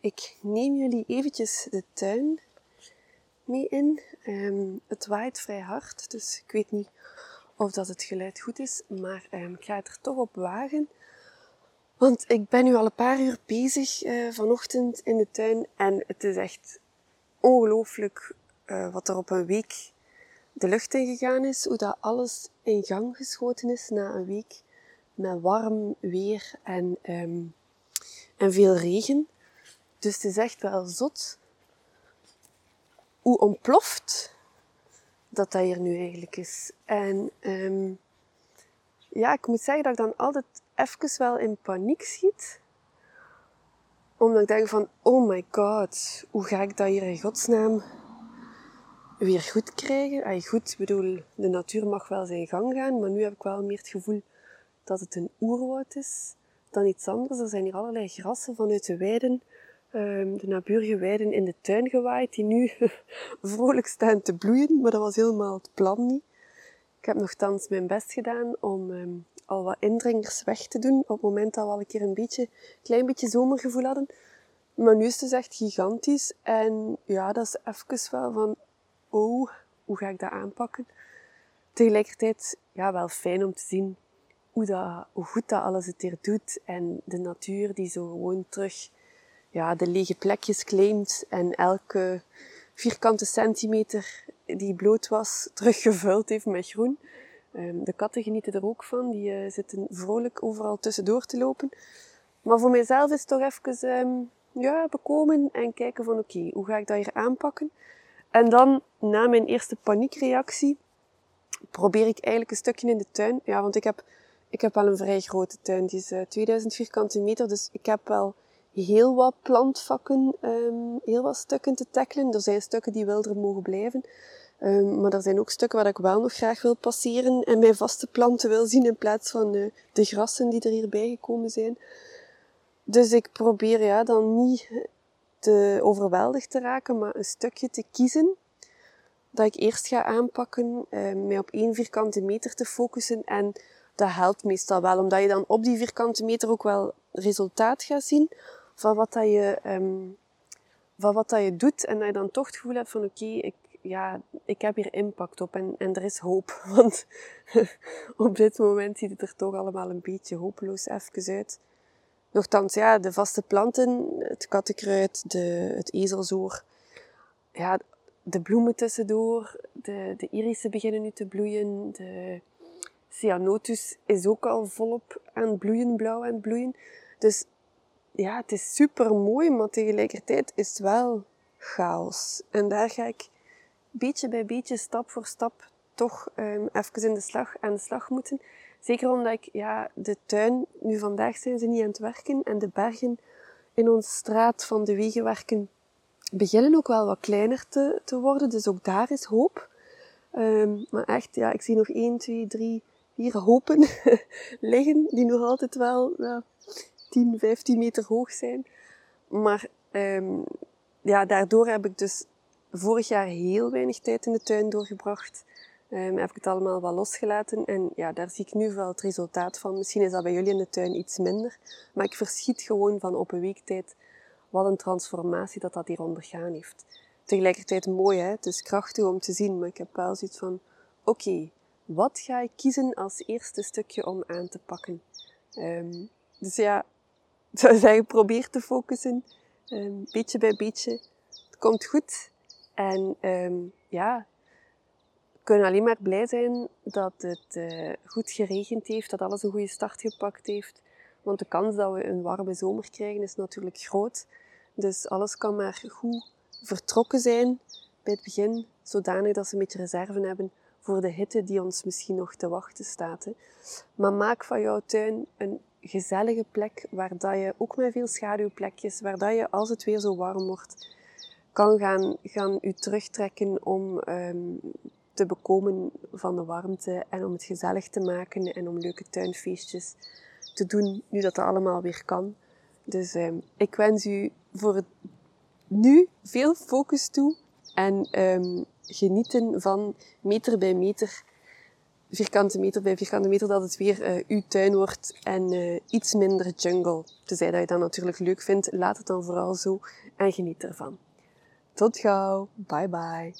Ik neem jullie eventjes de tuin mee in. Ehm, het waait vrij hard, dus ik weet niet of dat het geluid goed is, maar um, ik ga het er toch op wagen. Want ik ben nu al een paar uur bezig uh, vanochtend in de tuin en het is echt ongelooflijk uh, wat er op een week de lucht in gegaan is, hoe dat alles in gang geschoten is na een week met warm weer en, um, en veel regen. Dus het is echt wel zot hoe ontploft dat dat hier nu eigenlijk is. En um, ja, ik moet zeggen dat ik dan altijd even wel in paniek schiet. Omdat ik denk van, oh my god, hoe ga ik dat hier in godsnaam weer goed krijgen? Ay, goed, bedoel, de natuur mag wel zijn gang gaan, maar nu heb ik wel meer het gevoel dat het een oerwoud is dan iets anders. Er zijn hier allerlei grassen vanuit de weiden Ehm, de naburige weiden in de tuin gewaaid, die nu vrolijk staan te bloeien, maar dat was helemaal het plan niet. Ik heb nogthans mijn best gedaan om um, al wat indringers weg te doen, op het moment dat we al een keer een beetje, klein beetje zomergevoel hadden. Maar nu is het dus echt gigantisch en ja, dat is even wel van, oh, hoe ga ik dat aanpakken? Tegelijkertijd, ja, wel fijn om te zien hoe, dat, hoe goed dat alles het hier doet en de natuur die zo gewoon terug ja, de lege plekjes claimt en elke vierkante centimeter die bloot was, teruggevuld heeft met groen. Um, de katten genieten er ook van. Die uh, zitten vrolijk overal tussendoor te lopen. Maar voor mijzelf is het toch even um, ja, bekomen en kijken van oké, hoe ga ik dat hier aanpakken? En dan, na mijn eerste paniekreactie, probeer ik eigenlijk een stukje in de tuin. Ja, want ik heb, ik heb wel een vrij grote tuin. Die is uh, 2000 vierkante meter, dus ik heb wel heel wat plantvakken, um, heel wat stukken te tackelen. Er zijn stukken die wilder mogen blijven. Um, maar er zijn ook stukken waar ik wel nog graag wil passeren en mijn vaste planten wil zien in plaats van uh, de grassen die er hierbij gekomen zijn. Dus ik probeer ja, dan niet te overweldigd te raken, maar een stukje te kiezen dat ik eerst ga aanpakken, uh, mij op één vierkante meter te focussen en dat helpt meestal wel, omdat je dan op die vierkante meter ook wel resultaat gaat zien van wat dat je, um, van wat dat je doet. En dat je dan toch het gevoel hebt van oké, ik, ja, ik heb hier impact op en, en er is hoop. Want op dit moment ziet het er toch allemaal een beetje hopeloos even uit. Nochtans, ja, de vaste planten, het kattenkruid, de, het ezelzoor, ja, de bloemen tussendoor, de, de irissen beginnen nu te bloeien, de cyanotus is ook al volop aan het bloeien, blauw aan het bloeien. Dus ja, het is super mooi, maar tegelijkertijd is het wel chaos. En daar ga ik beetje bij beetje, stap voor stap, toch um, even in de slag, aan de slag moeten. Zeker omdat ik, ja, de tuin, nu vandaag zijn ze niet aan het werken en de bergen in onze straat van de wegenwerken beginnen ook wel wat kleiner te, te worden. Dus ook daar is hoop. Um, maar echt, ja, ik zie nog 1, 2, 3, 4 hopen liggen die nog altijd wel ja, 10, 15 meter hoog zijn. Maar um, ja, daardoor heb ik dus vorig jaar heel weinig tijd in de tuin doorgebracht. Um, heb ik het allemaal wel losgelaten. En ja, daar zie ik nu wel het resultaat van. Misschien is dat bij jullie in de tuin iets minder. Maar ik verschiet gewoon van op een week tijd wat een transformatie dat dat hier ondergaan heeft. Tegelijkertijd mooi, hè? Het is krachtig om te zien. Maar ik heb wel zoiets van, oké, wat ga ik kiezen als eerste stukje om aan te pakken? Um, dus ja, zou zeggen, probeer te focussen. Um, beetje bij beetje. Het komt goed. En um, ja, we kunnen alleen maar blij zijn dat het uh, goed geregend heeft, dat alles een goede start gepakt heeft. Want de kans dat we een warme zomer krijgen is natuurlijk groot. Dus alles kan maar goed vertrokken zijn bij het begin, zodanig dat ze een beetje reserve hebben voor de hitte die ons misschien nog te wachten staat. Hè. Maar maak van jouw tuin een gezellige plek waar dat je ook met veel schaduwplekjes, waar dat je als het weer zo warm wordt, kan gaan, gaan u terugtrekken om um, te bekomen van de warmte en om het gezellig te maken en om leuke tuinfeestjes te doen, nu dat dat allemaal weer kan. Dus um, ik wens u voor nu veel focus toe en um, genieten van meter bij meter vierkante meter bij vierkante meter dat het weer uh, uw tuin wordt en uh, iets minder jungle. Tenzij dat je dat natuurlijk leuk vindt, laat het dan vooral zo en geniet ervan. Tot gauw. Bye bye.